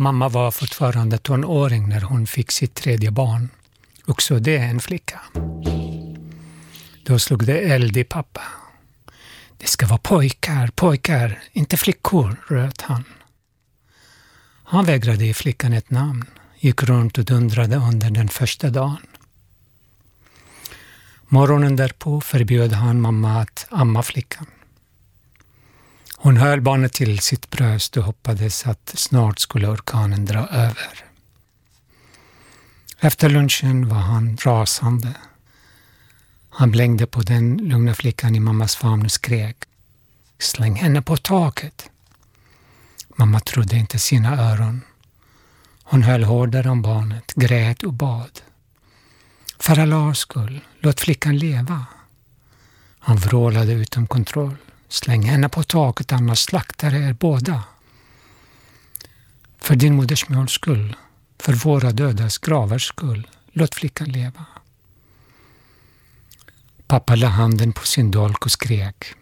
Mamma var fortfarande tonåring när hon fick sitt tredje barn. Också det en flicka. Då slog det eld i pappa. Det ska vara pojkar, pojkar, inte flickor, röt han. Han vägrade ge flickan ett namn, gick runt och dundrade under den första dagen. Morgonen därpå förbjöd han mamma att amma flickan. Hon höll barnet till sitt bröst och hoppades att snart skulle orkanen dra över. Efter lunchen var han rasande. Han blängde på den lugna flickan i mammas famn och skrek. Släng henne på taket! Mamma trodde inte sina öron. Hon höll hårdare om barnet, grät och bad. För Allahs skull, låt flickan leva. Han vrålade utom kontroll. Släng henne på taket annars slaktar jag er båda. För din modersmåls skull, för våra dödas gravars skull, låt flickan leva. Pappa la handen på sin dolk och skrek.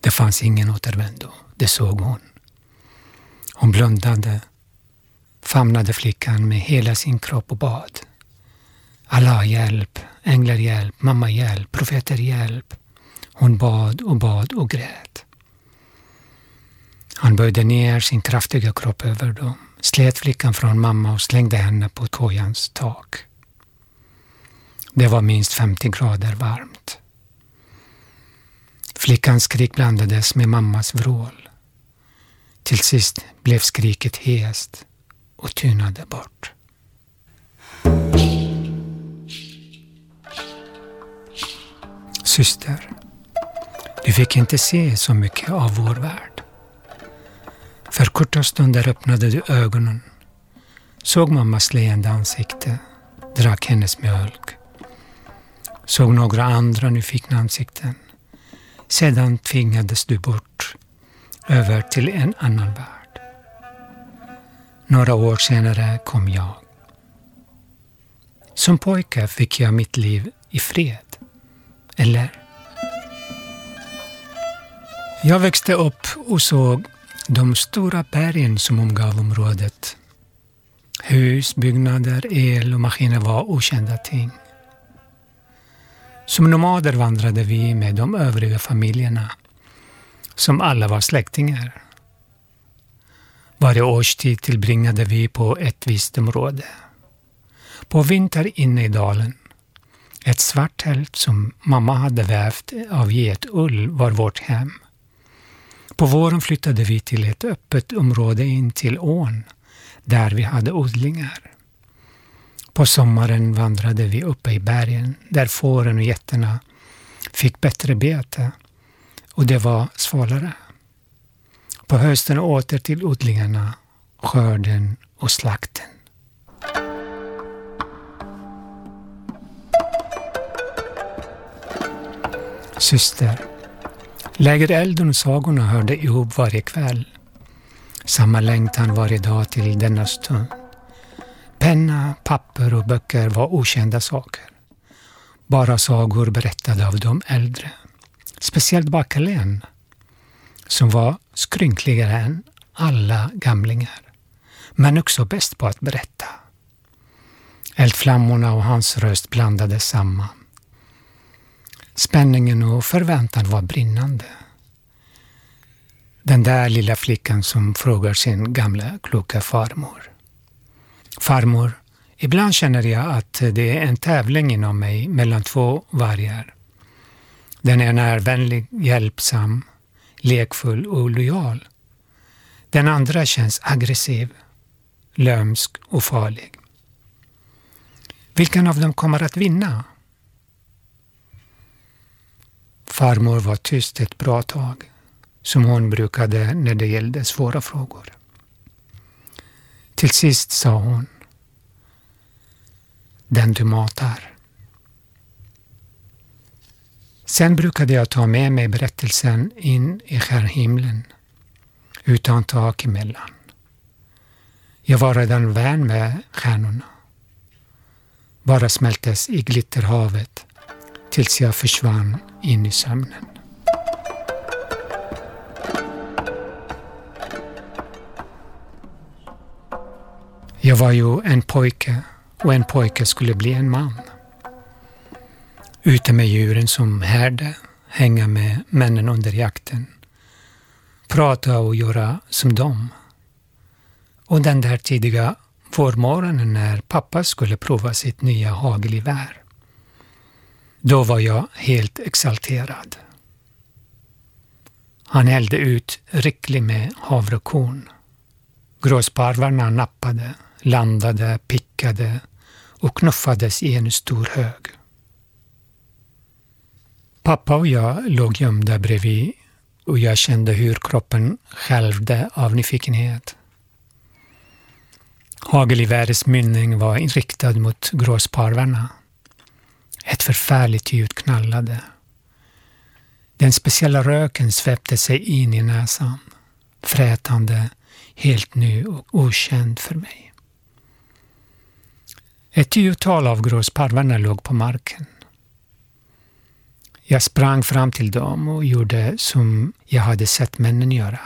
Det fanns ingen återvändo, det såg hon. Hon blundade, famnade flickan med hela sin kropp och bad. Allah hjälp, änglar hjälp, mamma hjälp, profeter hjälp. Hon bad och bad och grät. Han böjde ner sin kraftiga kropp över dem, slet flickan från mamma och slängde henne på kojans tak. Det var minst 50 grader varmt. Flickans skrik blandades med mammas vrål. Till sist blev skriket hest och tynade bort. Syster, du fick inte se så mycket av vår värld. För korta stunder öppnade du ögonen, såg mammas leende ansikte, drack hennes mjölk, såg några andra nyfikna ansikten. Sedan tvingades du bort, över till en annan värld. Några år senare kom jag. Som pojke fick jag mitt liv i fred. Eller? Jag växte upp och såg de stora bergen som omgav området. Hus, byggnader, el och maskiner var okända ting. Som nomader vandrade vi med de övriga familjerna, som alla var släktingar. Varje årstid tillbringade vi på ett visst område. På vinter inne i dalen. Ett svart tält som mamma hade vävt av getull var vårt hem. På våren flyttade vi till ett öppet område in till ån, där vi hade odlingar. På sommaren vandrade vi uppe i bergen, där fåren och getterna fick bättre bete och det var svalare. På hösten åter till odlingarna, skörden och slakten. Syster, lägerelden och sagorna hörde ihop varje kväll. Samma längtan varje dag till denna stund. Penna, papper och böcker var okända saker. Bara sagor berättade av de äldre. Speciellt Backalen, som var skrynkligare än alla gamlingar, men också bäst på att berätta. Eldflammorna och hans röst blandades samman. Spänningen och förväntan var brinnande. Den där lilla flickan som frågar sin gamla kloka farmor. Farmor, ibland känner jag att det är en tävling inom mig mellan två vargar. Den ena är vänlig, hjälpsam, lekfull och lojal. Den andra känns aggressiv, lömsk och farlig. Vilken av dem kommer att vinna? Farmor var tyst ett bra tag, som hon brukade när det gällde svåra frågor. Till sist sa hon Den du matar. Sen brukade jag ta med mig berättelsen in i skärhimlen utan tak emellan. Jag var redan vän med stjärnorna. Bara smältes i glitterhavet tills jag försvann in i sömnen. Jag var ju en pojke och en pojke skulle bli en man. Ute med djuren som härde, hänga med männen under jakten, prata och göra som dem. Och den där tidiga vårmorgonen när pappa skulle prova sitt nya hagelgevär. Då var jag helt exalterad. Han hällde ut riklig med havrekorn. Gråsparvarna nappade, landade, pickade och knuffades i en stor hög. Pappa och jag låg gömda bredvid och jag kände hur kroppen skälvde av nyfikenhet. Hagelgevärets mynning var inriktad mot gråsparvarna. Ett förfärligt ljud knallade. Den speciella röken svepte sig in i näsan, frätande, helt ny och okänd för mig. Ett tiotal av gråsparvarna låg på marken. Jag sprang fram till dem och gjorde som jag hade sett männen göra.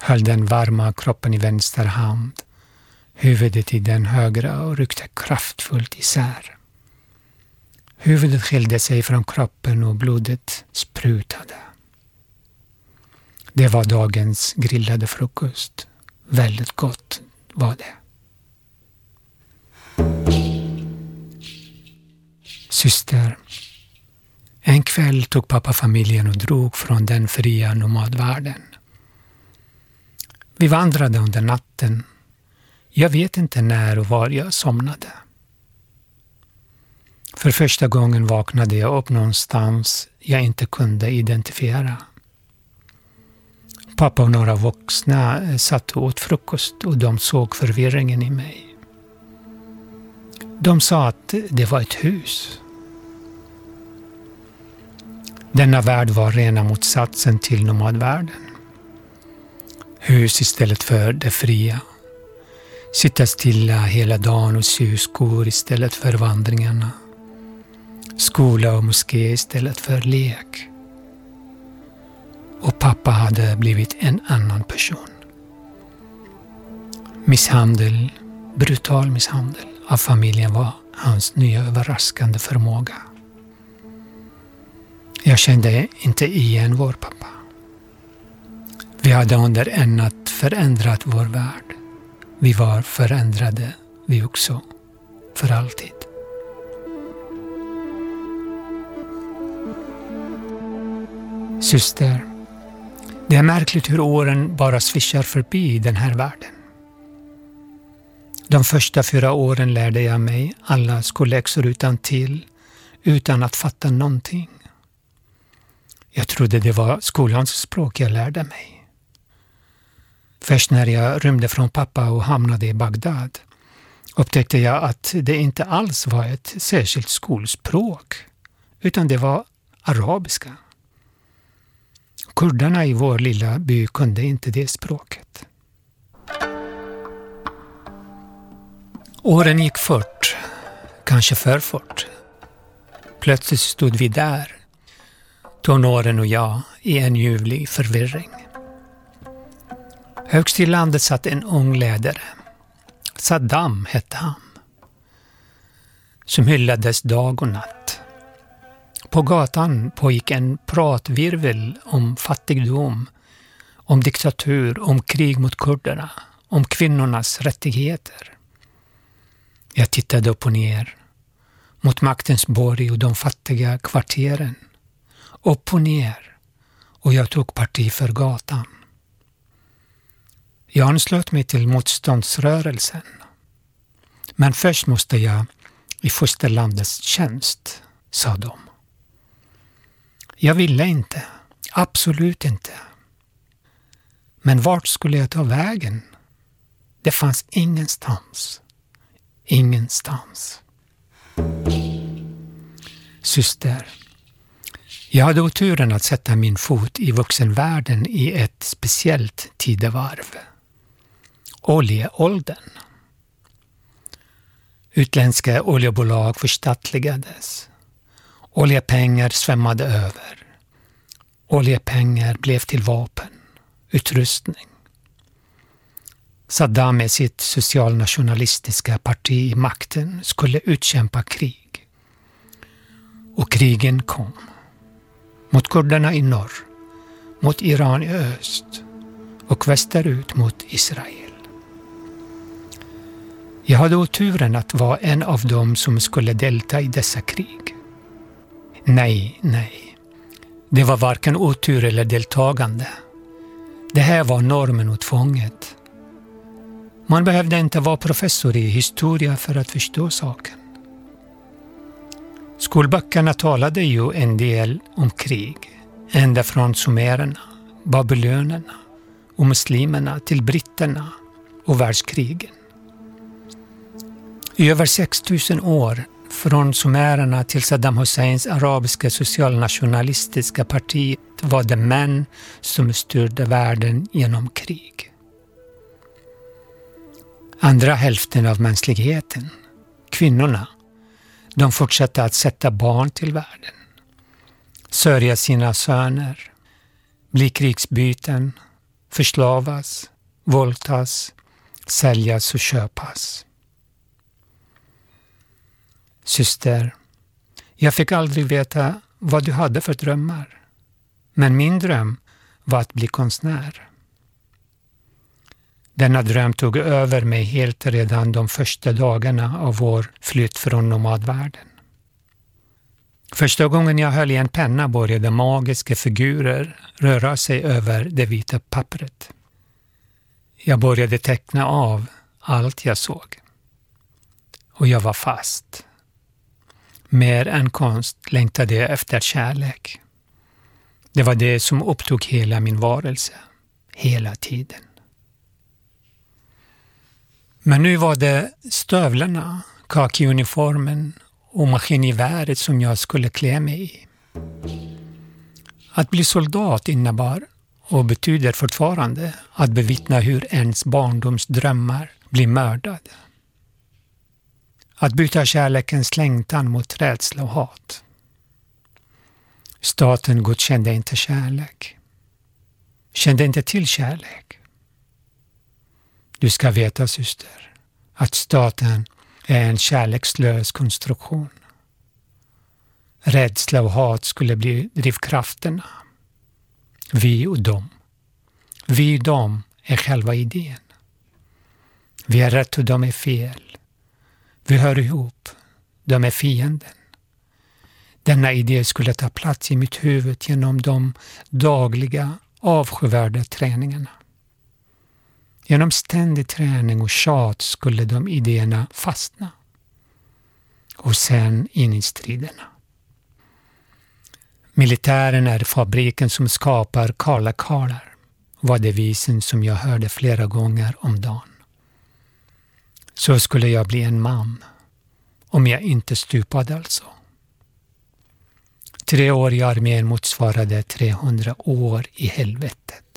Höll den varma kroppen i vänster hand, huvudet i den högra och ryckte kraftfullt isär. Huvudet skilde sig från kroppen och blodet sprutade. Det var dagens grillade frukost. Väldigt gott var det. Syster. En kväll tog pappa familjen och drog från den fria nomadvärlden. Vi vandrade under natten. Jag vet inte när och var jag somnade. För första gången vaknade jag upp någonstans jag inte kunde identifiera. Pappa och några vuxna eh, satt och åt frukost och de såg förvirringen i mig. De sa att det var ett hus. Denna värld var rena motsatsen till nomadvärlden. Hus istället för det fria. Sitta stilla hela dagen och sy skor istället för vandringarna skola och moské istället för lek. Och pappa hade blivit en annan person. Misshandel, brutal misshandel av familjen var hans nya överraskande förmåga. Jag kände inte igen vår pappa. Vi hade under en natt förändrat vår värld. Vi var förändrade vi också, för alltid. Syster, det är märkligt hur åren bara svischar förbi i den här världen. De första fyra åren lärde jag mig alla skolläxor utan till, utan att fatta någonting. Jag trodde det var skolans språk jag lärde mig. Först när jag rymde från pappa och hamnade i Bagdad upptäckte jag att det inte alls var ett särskilt skolspråk, utan det var arabiska. Kurderna i vår lilla by kunde inte det språket. Åren gick fort, kanske för fort. Plötsligt stod vi där, tonåren och jag, i en ljuvlig förvirring. Högst i landet satt en ung ledare. Saddam hette han. Som hyllades dag och natt. På gatan pågick en pratvirvel om fattigdom, om diktatur, om krig mot kurderna, om kvinnornas rättigheter. Jag tittade upp och ner, mot maktens borg och de fattiga kvarteren. Upp och ner, och jag tog parti för gatan. Jag anslöt mig till motståndsrörelsen. Men först måste jag i fosterlandets tjänst, sa de. Jag ville inte. Absolut inte. Men vart skulle jag ta vägen? Det fanns ingenstans. Ingenstans. Syster, jag hade oturen att sätta min fot i vuxenvärlden i ett speciellt tidevarv. Oljeåldern. Utländska oljebolag förstatligades. Oljepengar svämmade över. Oljepengar blev till vapen, utrustning. Saddam med sitt socialnationalistiska parti i makten skulle utkämpa krig. Och krigen kom. Mot kurderna i norr, mot Iran i öst och västerut mot Israel. Jag hade oturen att vara en av dem som skulle delta i dessa krig. Nej, nej. Det var varken otur eller deltagande. Det här var normen och tvånget. Man behövde inte vara professor i historia för att förstå saken. Skolböckerna talade ju en del om krig, ända från sumererna, babylönerna och muslimerna till britterna och världskrigen. I över 6000 år, från sumererna till Saddam Husseins arabiska socialnationalistiska parti, var det män som styrde världen genom krig. Andra hälften av mänskligheten, kvinnorna, de fortsatte att sätta barn till världen, sörja sina söner, bli krigsbyten, förslavas, våldtas, säljas och köpas. Syster, jag fick aldrig veta vad du hade för drömmar. Men min dröm var att bli konstnär. Denna dröm tog över mig helt redan de första dagarna av vår flytt från nomadvärlden. Första gången jag höll i en penna började magiska figurer röra sig över det vita pappret. Jag började teckna av allt jag såg. Och jag var fast. Mer än konst längtade jag efter kärlek. Det var det som upptog hela min varelse, hela tiden. Men nu var det stövlarna, kakiuniformen och maskingeväret som jag skulle klä mig i. Att bli soldat innebar, och betyder fortfarande, att bevittna hur ens barndomsdrömmar blir mördade. Att byta kärlekens längtan mot rädsla och hat. Staten godkände inte kärlek. Kände inte till kärlek. Du ska veta, syster, att staten är en kärlekslös konstruktion. Rädsla och hat skulle bli drivkrafterna. Vi och dem. Vi och dem är själva idén. Vi är rätt och de är fel. Vi hör ihop. De är fienden. Denna idé skulle ta plats i mitt huvud genom de dagliga avskyvärda träningarna. Genom ständig träning och tjat skulle de idéerna fastna. Och sen in i striderna. Militären är fabriken som skapar kala karlar, var devisen som jag hörde flera gånger om dagen. Så skulle jag bli en man, om jag inte stupade alltså. Tre år i armén motsvarade 300 år i helvetet.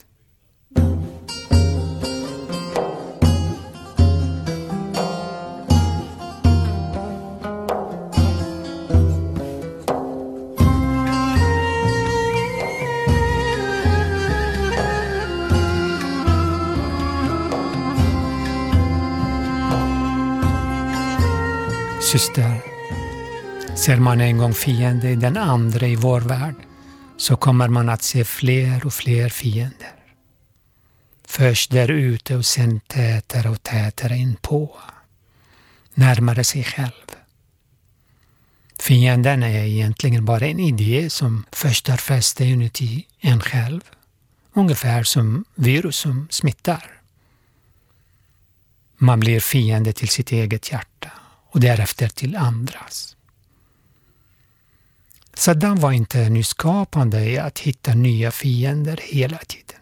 Syster. Ser man en gång fiende i den andra i vår värld så kommer man att se fler och fler fiender. Först där ute och sen tätare och tätare inpå. Närmare sig själv. Fienden är egentligen bara en idé som först har fäste inuti en själv. Ungefär som virus som smittar. Man blir fiende till sitt eget hjärta och därefter till andras. Saddam var inte nyskapande i att hitta nya fiender hela tiden.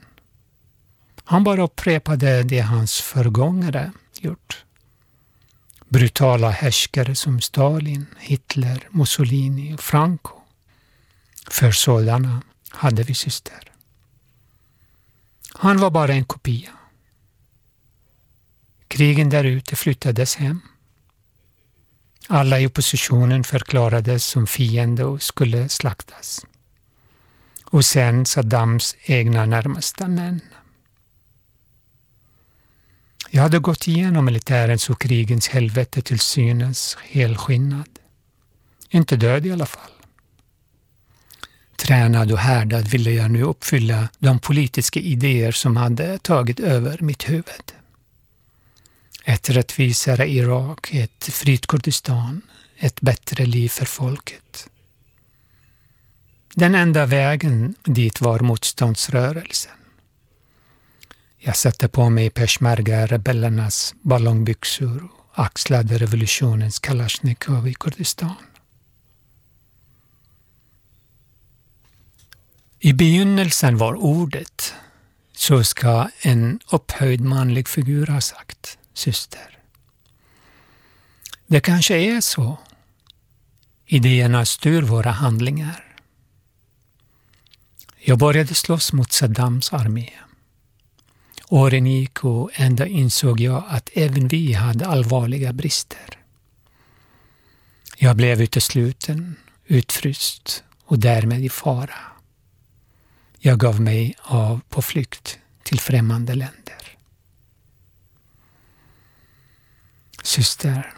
Han bara upprepade det hans förgångare gjort. Brutala härskare som Stalin, Hitler, Mussolini och Franco. För sådana hade vi syster. Han var bara en kopia. Krigen därute flyttades hem. Alla i oppositionen förklarades som fiende och skulle slaktas. Och sen Saddams egna närmaste män. Jag hade gått igenom militärens och krigens helvete till synes helskinnad. Inte död i alla fall. Tränad och härdad ville jag nu uppfylla de politiska idéer som hade tagit över mitt huvud. Ett rättvisare Irak, ett fritt Kurdistan, ett bättre liv för folket. Den enda vägen dit var motståndsrörelsen. Jag satte på mig peshmerga-rebellernas ballongbyxor och axlade revolutionens kalasjnikov i Kurdistan. I begynnelsen var ordet, så ska en upphöjd manlig figur ha sagt, syster. Det kanske är så. Idéerna styr våra handlingar. Jag började slåss mot Saddams armé. Åren gick och ändå insåg jag att även vi hade allvarliga brister. Jag blev utesluten, utfryst och därmed i fara. Jag gav mig av på flykt till främmande länder. Syster,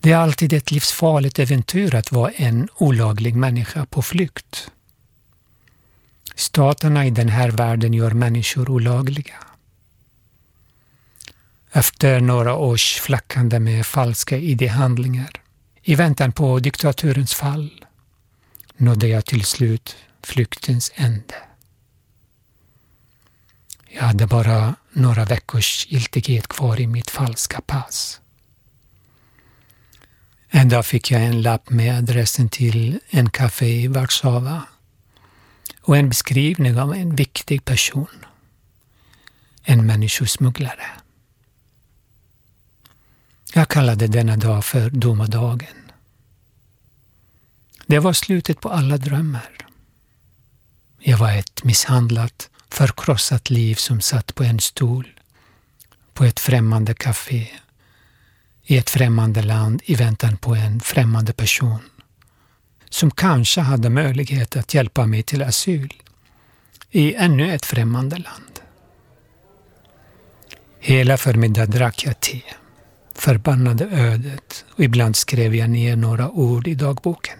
det är alltid ett livsfarligt äventyr att vara en olaglig människa på flykt. Staterna i den här världen gör människor olagliga. Efter några års flackande med falska ID-handlingar, i väntan på diktaturens fall, nådde jag till slut flyktens ände. Jag hade bara några veckors giltighet kvar i mitt falska pass. En dag fick jag en lapp med adressen till en café i Warszawa och en beskrivning av en viktig person. En människosmugglare. Jag kallade denna dag för domardagen. Det var slutet på alla drömmar. Jag var ett misshandlat, förkrossat liv som satt på en stol på ett främmande café i ett främmande land i väntan på en främmande person som kanske hade möjlighet att hjälpa mig till asyl i ännu ett främmande land. Hela förmiddagen drack jag te, förbannade ödet och ibland skrev jag ner några ord i dagboken.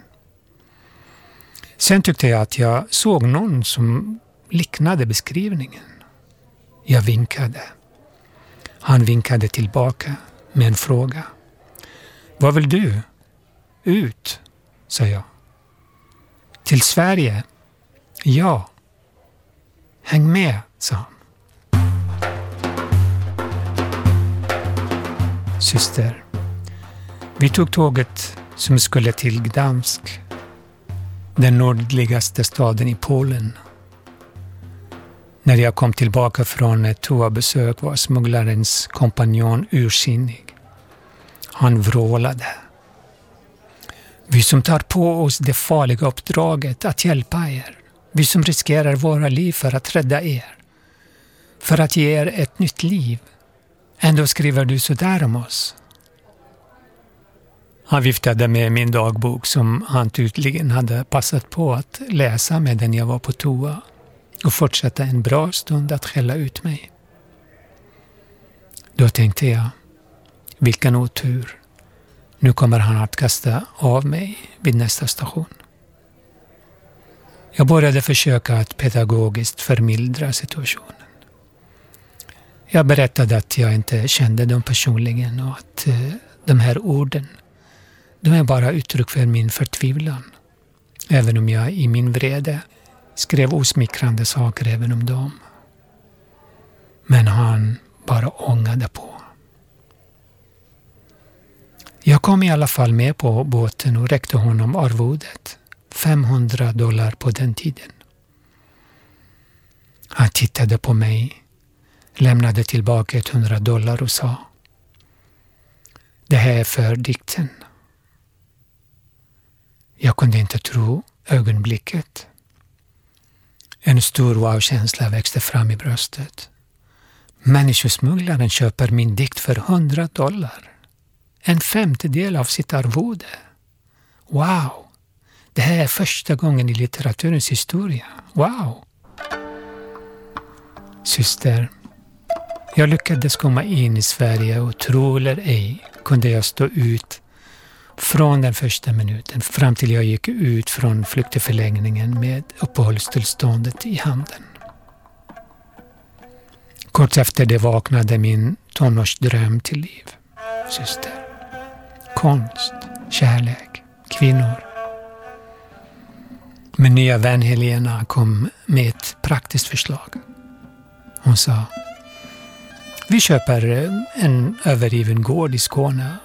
Sen tyckte jag att jag såg någon som liknade beskrivningen. Jag vinkade. Han vinkade tillbaka med en fråga. Vad vill du? Ut, sa jag. Till Sverige? Ja. Häng med, sa han. Syster, vi tog tåget som skulle till Gdansk, den nordligaste staden i Polen. När jag kom tillbaka från ett toabesök var smugglarens kompanjon ursinnig. Han vrålade. Vi som tar på oss det farliga uppdraget att hjälpa er. Vi som riskerar våra liv för att rädda er. För att ge er ett nytt liv. Ändå skriver du sådär om oss. Han viftade med min dagbok som han tydligen hade passat på att läsa medan jag var på toa och fortsatte en bra stund att skälla ut mig. Då tänkte jag, vilken otur. Nu kommer han att kasta av mig vid nästa station. Jag började försöka att pedagogiskt förmildra situationen. Jag berättade att jag inte kände dem personligen och att eh, de här orden, de är bara uttryck för min förtvivlan. Även om jag i min vrede skrev osmickrande saker även om dem. Men han bara ångade på. Jag kom i alla fall med på båten och räckte honom arvodet. 500 dollar på den tiden. Han tittade på mig, lämnade tillbaka 100 dollar och sa Det här är för dikten. Jag kunde inte tro ögonblicket. En stor wow-känsla växte fram i bröstet. Människosmugglaren köper min dikt för 100 dollar en femtedel av sitt arvode. Wow! Det här är första gången i litteraturens historia. Wow! Syster, Jag lyckades komma in i Sverige och tro eller ej kunde jag stå ut från den första minuten fram till jag gick ut från flyktingförläggningen med uppehållstillståndet i handen. Kort efter det vaknade min tonårsdröm till liv. Syster. Konst, kärlek, kvinnor. Min nya vän Helena kom med ett praktiskt förslag. Hon sa vi köper en övergiven gård i Skåne,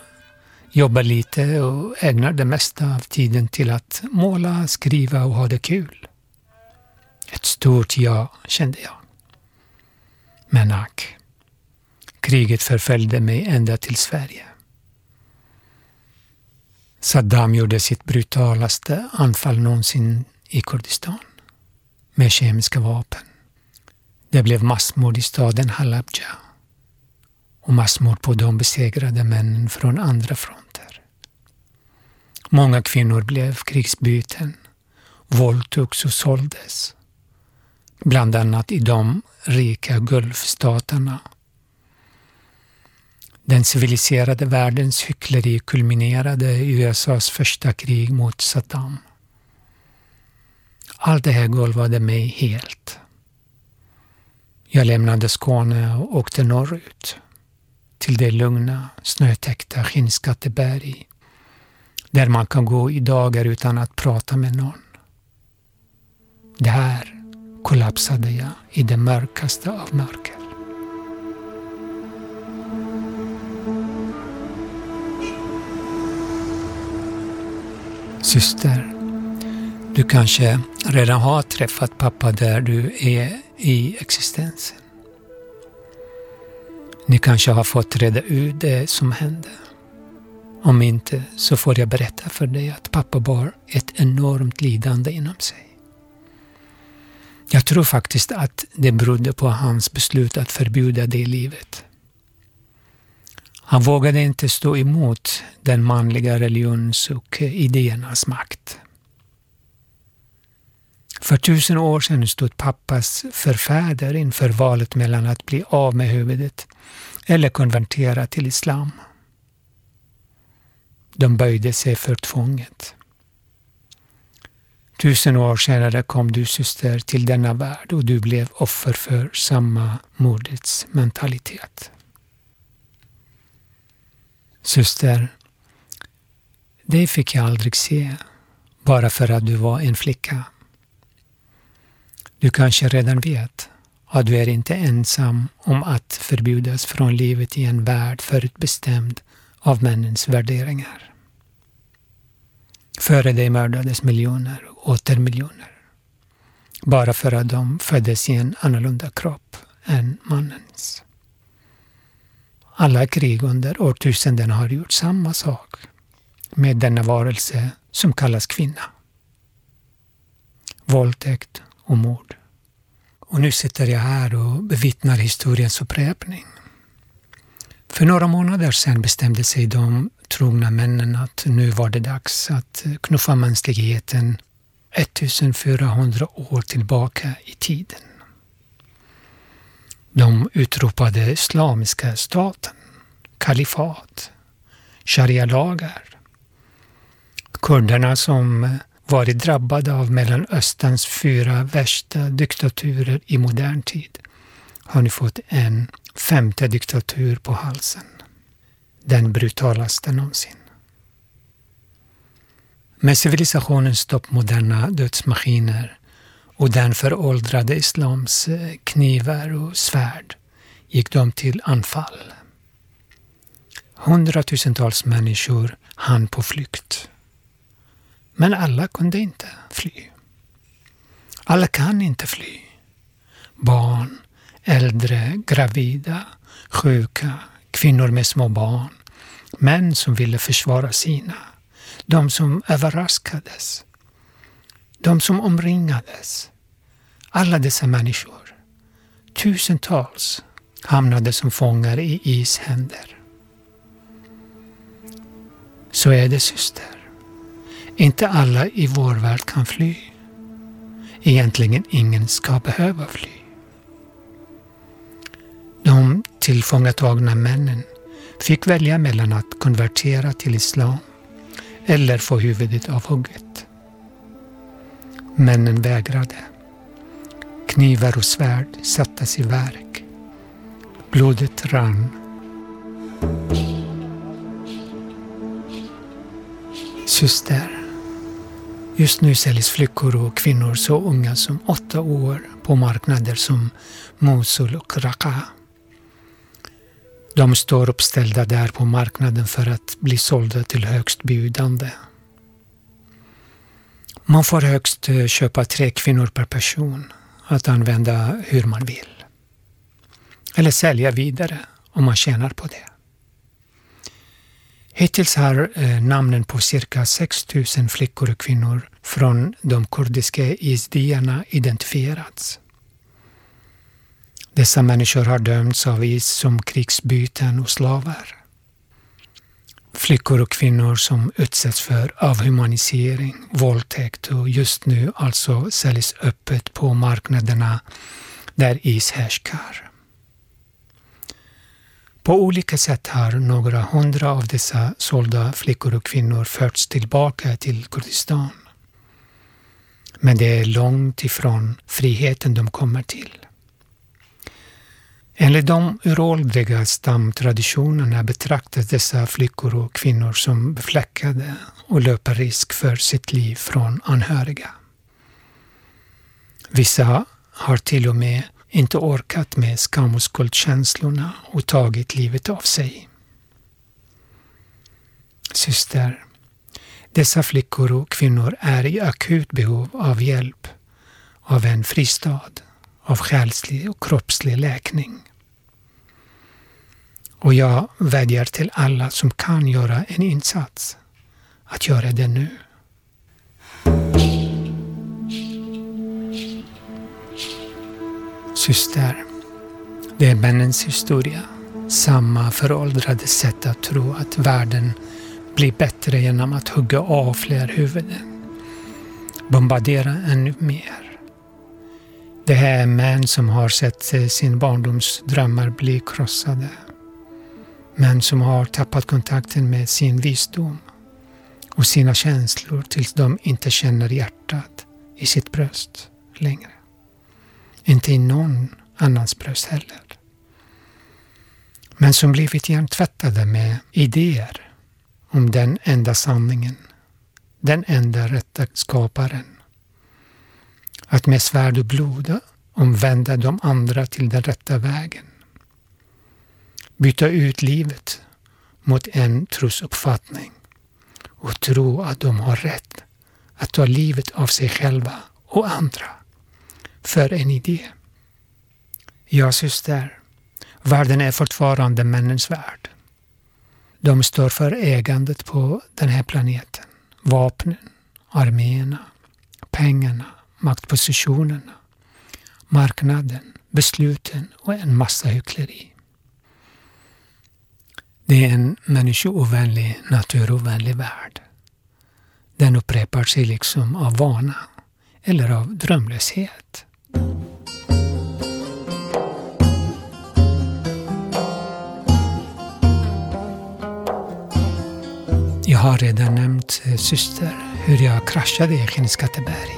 jobbar lite och ägnar det mesta av tiden till att måla, skriva och ha det kul. Ett stort ja, kände jag. Men ack, kriget förföljde mig ända till Sverige. Saddam gjorde sitt brutalaste anfall någonsin i Kurdistan med kemiska vapen. Det blev massmord i staden Halabja och massmord på de besegrade männen från andra fronter. Många kvinnor blev krigsbyten, våldtogs och såldes. Bland annat i de rika Gulfstaterna. Den civiliserade världens hyckleri kulminerade i USAs första krig mot Saddam. Allt det här golvade mig helt. Jag lämnade Skåne och åkte norrut till det lugna, snötäckta Skinnskatteberg där man kan gå i dagar utan att prata med någon. Där kollapsade jag i det mörkaste av mörker. Syster, du kanske redan har träffat pappa där du är i existensen. Ni kanske har fått reda ut det som hände. Om inte så får jag berätta för dig att pappa bar ett enormt lidande inom sig. Jag tror faktiskt att det berodde på hans beslut att förbjuda det livet. Han vågade inte stå emot den manliga religions och idéernas makt. För tusen år sedan stod pappas förfäder inför valet mellan att bli av med huvudet eller konvertera till islam. De böjde sig för tvånget. Tusen år senare kom du syster till denna värld och du blev offer för samma mordets mentalitet. Syster, dig fick jag aldrig se bara för att du var en flicka. Du kanske redan vet att du är inte ensam om att förbjudas från livet i en värld förutbestämd av männens värderingar. Före dig mördades miljoner och åter miljoner. Bara för att de föddes i en annorlunda kropp än mannens. Alla krig under årtusenden har gjort samma sak med denna varelse som kallas kvinna. Våldtäkt och mord. Och nu sitter jag här och bevittnar historiens upprepning. För några månader sedan bestämde sig de trogna männen att nu var det dags att knuffa mänskligheten 1400 år tillbaka i tiden. De utropade Islamiska staten, kalifat, sharia-lagar. Kurderna som varit drabbade av Mellanösterns fyra värsta diktaturer i modern tid har nu fått en femte diktatur på halsen. Den brutalaste någonsin. Med civilisationens toppmoderna dödsmaskiner och den föråldrade islams eh, knivar och svärd gick de till anfall. Hundratusentals människor hann på flykt. Men alla kunde inte fly. Alla kan inte fly. Barn, äldre, gravida, sjuka, kvinnor med små barn, män som ville försvara sina, de som överraskades, de som omringades. Alla dessa människor, tusentals, hamnade som fångar i ishänder. Så är det syster. Inte alla i vår värld kan fly. Egentligen ingen ska behöva fly. De tillfångatagna männen fick välja mellan att konvertera till islam eller få huvudet avhugget. Männen vägrade. Knivar och svärd sattes i verk. Blodet rann. Syster. Just nu säljs flickor och kvinnor så unga som åtta år på marknader som Mosul och Raqqa. De står uppställda där på marknaden för att bli sålda till högst bjudande. Man får högst eh, köpa tre kvinnor per person att använda hur man vill. Eller sälja vidare om man tjänar på det. Hittills har eh, namnen på cirka 6 000 flickor och kvinnor från de kurdiska isdierna identifierats. Dessa människor har dömts av is som krigsbyten och slavar. Flickor och kvinnor som utsätts för avhumanisering, våldtäkt och just nu alltså säljs öppet på marknaderna där is härskar. På olika sätt har några hundra av dessa sålda flickor och kvinnor förts tillbaka till Kurdistan. Men det är långt ifrån friheten de kommer till. Enligt de uråldriga stamtraditionerna betraktas dessa flickor och kvinnor som befläckade och löper risk för sitt liv från anhöriga. Vissa har till och med inte orkat med skam och skuldkänslorna och tagit livet av sig. Syster, dessa flickor och kvinnor är i akut behov av hjälp, av en fristad, av själslig och kroppslig läkning. Och jag vädjar till alla som kan göra en insats att göra det nu. Syster, det är männens historia. Samma föråldrade sätt att tro att världen blir bättre genom att hugga av fler huvuden. Bombardera ännu mer. Det här är män som har sett sin barndoms drömmar bli krossade. Män som har tappat kontakten med sin visdom och sina känslor tills de inte känner hjärtat i sitt bröst längre. Inte i någon annans bröst heller. Men som blivit hjärntvättade med idéer om den enda sanningen, den enda rätta skaparen. Att med svärd och blod omvända de andra till den rätta vägen. Byta ut livet mot en trosuppfattning och tro att de har rätt att ta livet av sig själva och andra för en idé. Ja, syster, världen är fortfarande männens värld. De står för ägandet på den här planeten. Vapnen, arméerna, pengarna, maktpositionerna, marknaden, besluten och en massa hyckleri. Det är en människoovänlig, naturovänlig värld. Den upprepar sig liksom av vana eller av drömlöshet. Har redan nämnt, eh, syster, hur jag kraschade i Skinnskatteberg.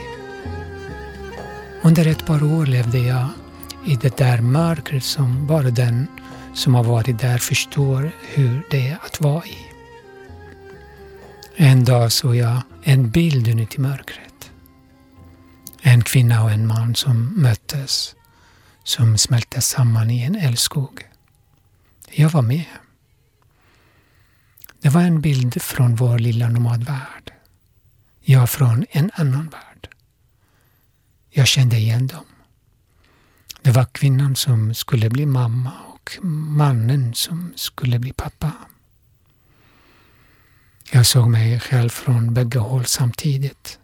Under ett par år levde jag i det där mörkret som bara den som har varit där förstår hur det är att vara i. En dag såg jag en bild inuti mörkret. En kvinna och en man som möttes, som smälte samman i en älskog. Jag var med. Det var en bild från vår lilla nomadvärld. Jag från en annan värld. Jag kände igen dem. Det var kvinnan som skulle bli mamma och mannen som skulle bli pappa. Jag såg mig själv från bägge håll samtidigt.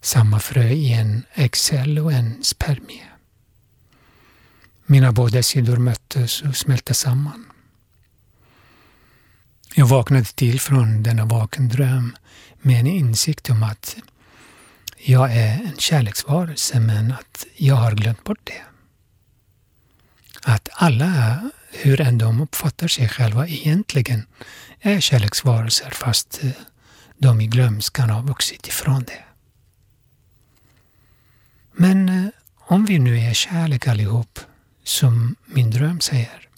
Samma frö i en äggcell och en spermie. Mina båda sidor möttes och smälte samman. Jag vaknade till från denna vakendröm med en insikt om att jag är en kärleksvarelse men att jag har glömt bort det. Att alla hur än de uppfattar sig själva egentligen är kärleksvarelser fast eh, de i glömskan har vuxit ifrån det. Men eh, om vi nu är kärlek allihop, som min dröm säger,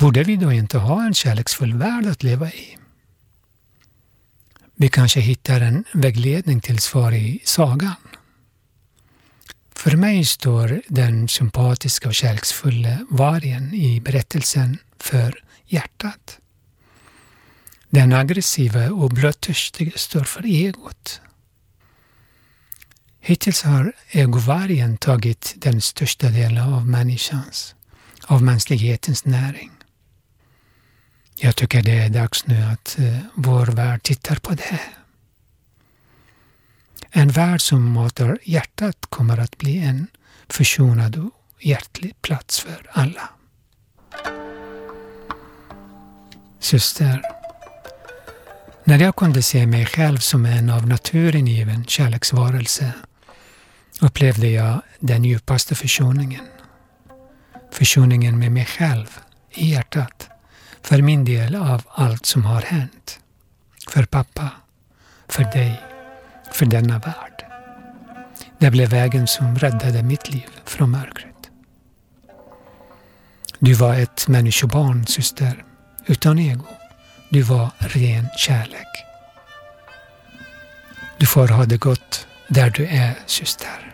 borde vi då inte ha en kärleksfull värld att leva i? Vi kanske hittar en vägledning till svar i sagan. För mig står den sympatiska och kärleksfulla vargen i berättelsen för hjärtat. Den aggressiva och blödtörstiga står för egot. Hittills har egovargen tagit den största delen av människans, av mänsklighetens näring. Jag tycker det är dags nu att eh, vår värld tittar på det. En värld som matar hjärtat kommer att bli en försonad och hjärtlig plats för alla. Syster, när jag kunde se mig själv som en av naturen given kärleksvarelse upplevde jag den djupaste försoningen. Försoningen med mig själv i hjärtat för min del av allt som har hänt. För pappa, för dig, för denna värld. Det blev vägen som räddade mitt liv från mörkret. Du var ett människobarn, syster, utan ego. Du var ren kärlek. Du får ha det gott där du är, syster.